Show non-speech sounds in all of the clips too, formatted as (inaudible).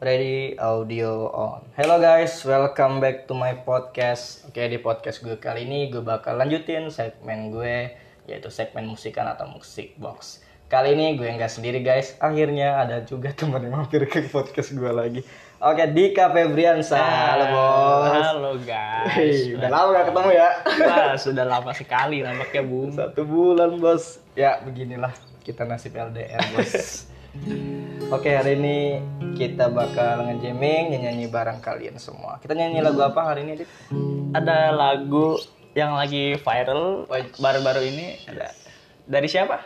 Ready audio on. Hello guys, welcome back to my podcast. Oke di podcast gue kali ini gue bakal lanjutin segmen gue yaitu segmen musikan atau musik box. Kali ini gue nggak sendiri guys. Akhirnya ada juga (laughs) teman yang mampir ke podcast gue lagi. Oke Dika Febriansa. Halo bos. Halo guys. Hei, udah lama gak ketemu ya. Wah, sudah lama sekali nampaknya Bung. Satu bulan bos. Ya beginilah kita nasib LDR bos. (laughs) Oke hari ini kita bakal ngejamming nyanyi bareng kalian semua. Kita nyanyi lagu apa hari ini? Dit? Ada lagu yang lagi viral baru-baru ini ada dari siapa?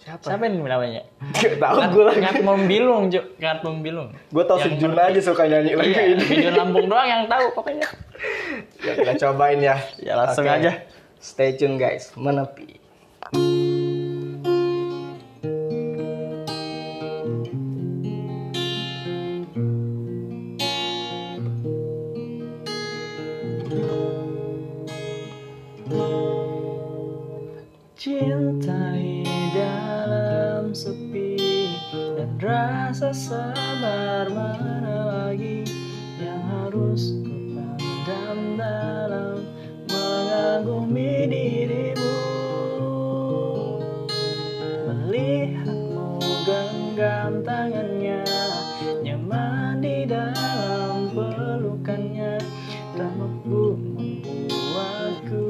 Siapa? Siapa ini namanya? Gak tau gue lagi. Ngat Membilung, Jo. Ngat Membilung. Gue tau Yang sejun aja suka nyanyi lagu Iya, ini. video Lampung doang yang tahu pokoknya. Ya kita cobain ya. Ya, langsung Oke. aja. Stay tune guys. Menepi. Rasa sabar mana lagi yang harus ku pandang dalam mengagumi dirimu. Melihatmu genggam tangannya nyaman di dalam pelukannya. Tak mampu membuatku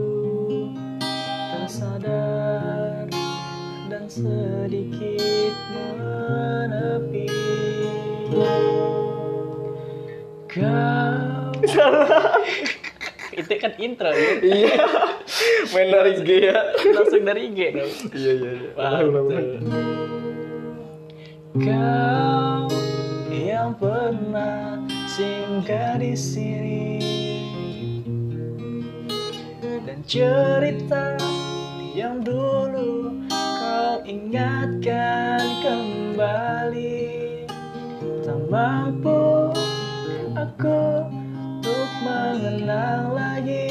tersadar dan sedikit kau itu kan intro ya Iya. Main dari G ya. langsung dari IG dong Iya iya iya. Wah, Ulang, ulang, ulang. Kau yang pernah singgah di sini dan cerita yang dulu kau ingatkan kembali tak mampu aku untuk mengenang lagi.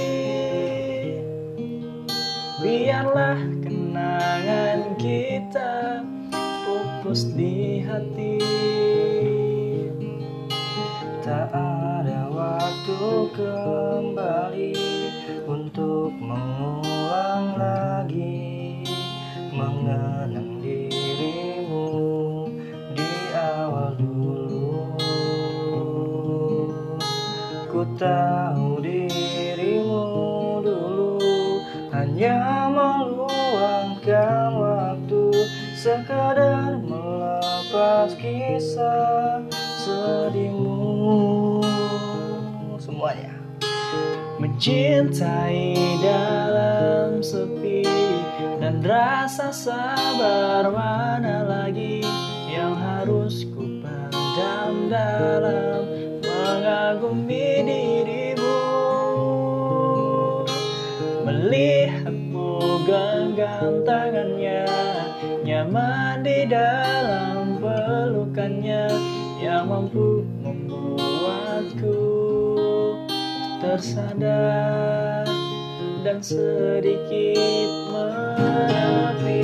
Biarlah kenangan kita pupus di hati. Tak ada waktu kembali untuk mengulang lagi mengenang tahu dirimu dulu hanya meluangkan waktu sekadar melepas kisah sedihmu semuanya. Mencintai dalam sepi Dan rasa sabar mana lagi Yang harus ku pendam dalam Mengagumi dirimu Melihatmu genggam tangannya Nyaman di dalam pelukannya Yang mampu membuatku tersadar dan sedikit menepi.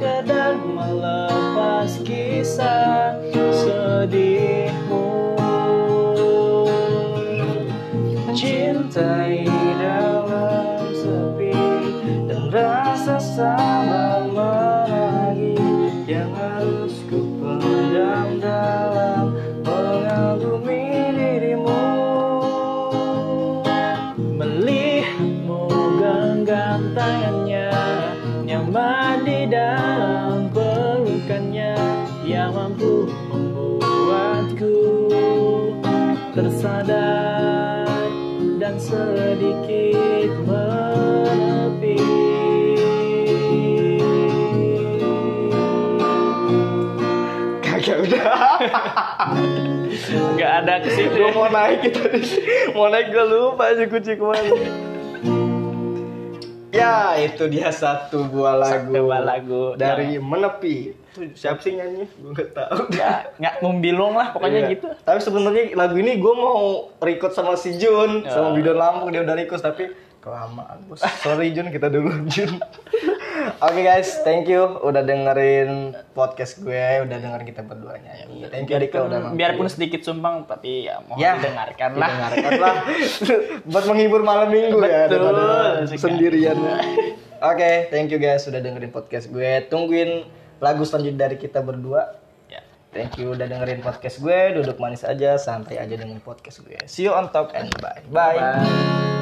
Sekedar melepas kisah sedihmu. Cintai dalam sepi dan rasa sama lagi yang harus ku pendam dalam mengagumi dirimu. Melihatmu genggam tangannya tersadar dan sedikit menepi. Kagak udah. Nggak ada ke sini mau naik kita mau naik gak lupa sih kucing ke mana Ya itu dia satu buah lagu. Satu buah lagu. dari menepi. Itu siapa sih nyanyi? Gue nggak tahu. Ya, nggak membilung lah pokoknya Iya. gitu. Tapi sebenarnya lagu ini gue mau record sama si Jun, Ya. sama Bidon Lampung dia udah request tapi kelamaan bos. Sorry Jun, kita dulu Jun. Oke guys, thank you udah dengerin podcast gue, udah dengerin kita berdua nyanyi. Thank you Dika udah mampir. Biarpun sedikit sumbang tapi ya mohon Ya, didengarkan lah. Didengarkan lah. (laughs) Buat menghibur malam minggu ya Betul daripada sekali. sendirian. Oke, thank you guys sudah dengerin podcast gue. Tungguin lagu selanjutnya dari kita berdua. Ya. Thank you udah dengerin podcast gue. Duduk manis aja, santai aja dengan podcast gue. See you on top and bye. Bye. Bye.